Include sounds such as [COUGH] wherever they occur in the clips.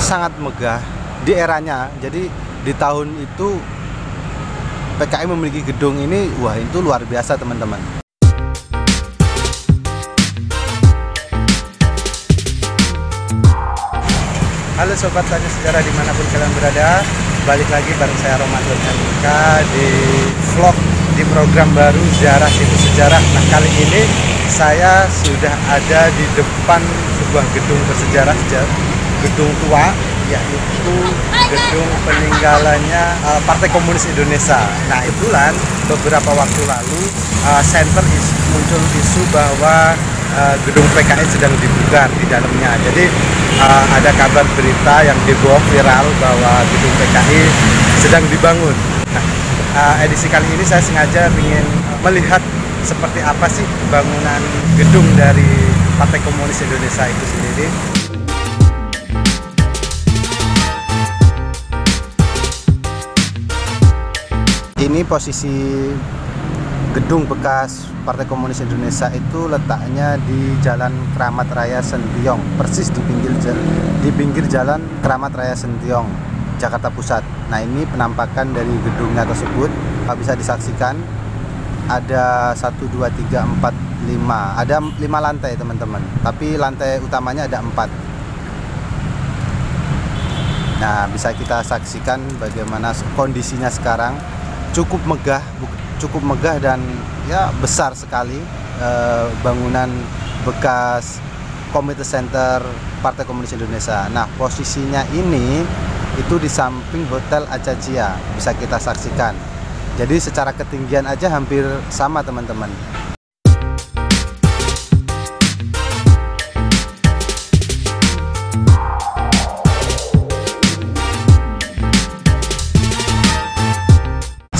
sangat megah di eranya. Jadi di tahun itu PKI memiliki gedung ini, wah itu luar biasa teman-teman. Halo Sobat Tanya Sejarah di mana pun kalian berada Balik lagi bareng saya Ramadan MK di vlog di program baru Ziarah Situs Sejarah Nah kali ini saya sudah ada di depan sebuah gedung bersejarah Gedung tua yaitu gedung peninggalannya uh, Partai Komunis Indonesia. Nah, itulah beberapa waktu lalu uh, center is, muncul isu bahwa uh, gedung PKI sedang dibuka di dalamnya. Jadi uh, ada kabar berita yang heboh viral bahwa gedung PKI sedang dibangun. Nah, uh, edisi kali ini saya sengaja ingin melihat seperti apa sih bangunan gedung dari Partai Komunis Indonesia itu sendiri. Ini posisi gedung bekas Partai Komunis Indonesia itu letaknya di Jalan Keramat Raya Sentiong, persis di pinggir di pinggir Jalan Keramat Raya Sentiong, Jakarta Pusat. Nah, ini penampakan dari gedungnya tersebut bisa disaksikan ada 1 2 3 4 5. Ada 5 lantai, teman-teman. Tapi lantai utamanya ada 4. Nah, bisa kita saksikan bagaimana kondisinya sekarang cukup megah cukup megah dan ya besar sekali eh, bangunan bekas Komite Center Partai Komunis Indonesia. Nah, posisinya ini itu di samping Hotel Acacia bisa kita saksikan. Jadi secara ketinggian aja hampir sama teman-teman.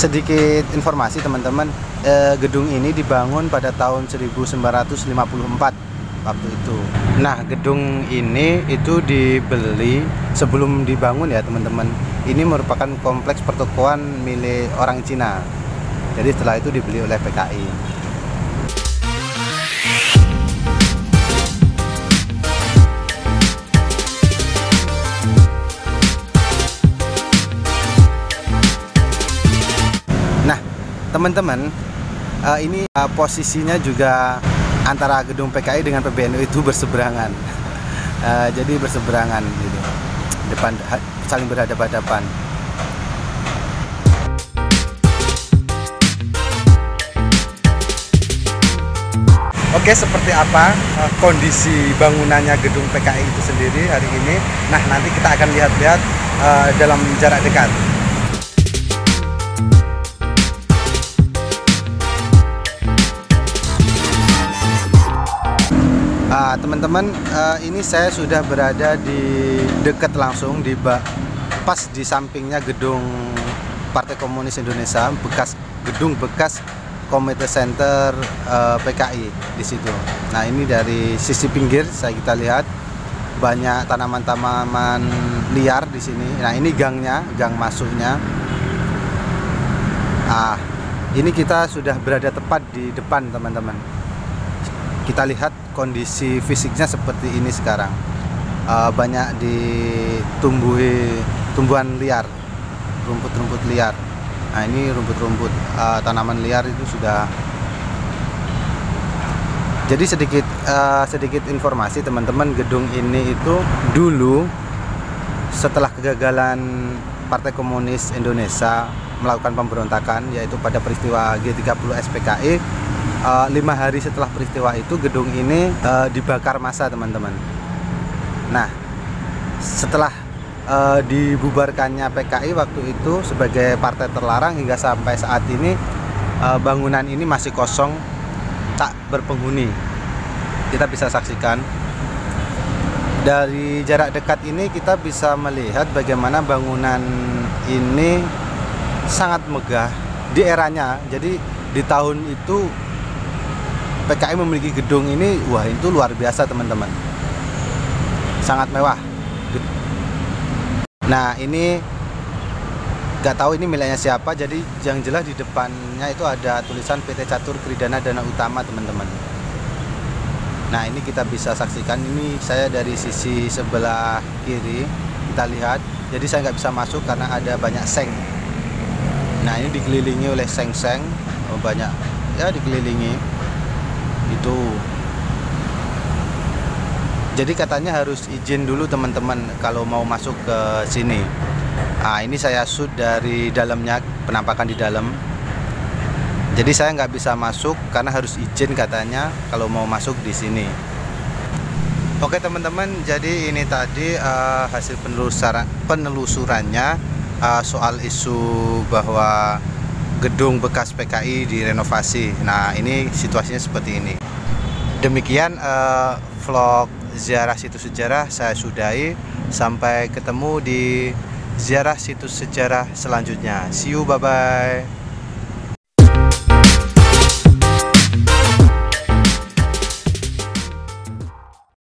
Sedikit informasi teman-teman. Eh, gedung ini dibangun pada tahun 1954 waktu itu. Nah gedung ini itu dibeli sebelum dibangun ya teman-teman. Ini merupakan kompleks pertokoan milik orang Cina. Jadi setelah itu dibeli oleh PKI teman-teman uh, ini uh, posisinya juga antara gedung PKI dengan PBNU itu berseberangan uh, [LAUGHS] jadi berseberangan gitu depan saling berhadapan-hadapan Oke, seperti apa kondisi bangunannya gedung PKI itu sendiri hari ini? Nah, nanti kita akan lihat-lihat uh, dalam jarak dekat. Nah, teman-teman, uh, ini saya sudah berada di dekat langsung di pas di sampingnya gedung Partai Komunis Indonesia, bekas gedung bekas Komite Center uh, eh, PKI di situ. Nah, ini dari sisi pinggir saya kita lihat banyak tanaman-tanaman liar di sini. Nah, ini gangnya, gang masuknya. Ah, ini kita sudah berada tepat di depan, teman-teman kita lihat kondisi fisiknya seperti ini sekarang. Uh, banyak ditumbuhi tumbuhan liar rumput-rumput liar. Nah ini rumput-rumput uh, tanaman liar itu sudah jadi sedikit uh, sedikit informasi teman-teman gedung ini itu dulu setelah kegagalan Partai Komunis Indonesia melakukan pemberontakan yaitu pada peristiwa G30 SPKI uh, lima hari setelah peristiwa itu gedung ini uh, dibakar massa teman-teman. Nah, setelah uh, dibubarkannya PKI waktu itu sebagai partai terlarang hingga sampai saat ini uh, bangunan ini masih kosong tak berpenghuni. Kita bisa saksikan dari jarak dekat ini kita bisa melihat bagaimana bangunan ini sangat megah di eranya. Jadi di tahun itu PKI memiliki gedung ini wah itu luar biasa teman-teman. Sangat mewah. Nah ini nggak tahu ini miliknya siapa jadi yang jelas di depannya itu ada tulisan PT Catur Kridana Dana Utama teman-teman. Nah ini kita bisa saksikan. Ini saya dari sisi sebelah kiri kita lihat. Jadi saya nggak bisa masuk karena ada banyak seng. Nah ini dikelilingi oleh seng-seng. Oh, banyak. Ya dikelilingi itu. Jadi katanya harus izin dulu teman-teman kalau mau masuk ke sini. Nah ini saya shoot dari dalamnya penampakan di dalam. Jadi saya nggak bisa masuk karena harus izin katanya kalau mau masuk di sini. Oke teman-teman, jadi ini tadi uh, hasil penelusuran penelusurannya uh, soal isu bahwa gedung bekas PKI direnovasi. Nah, ini situasinya seperti ini. Demikian uh, vlog ziarah situs sejarah saya sudahi. Sampai ketemu di ziarah situs sejarah selanjutnya. See you, bye bye.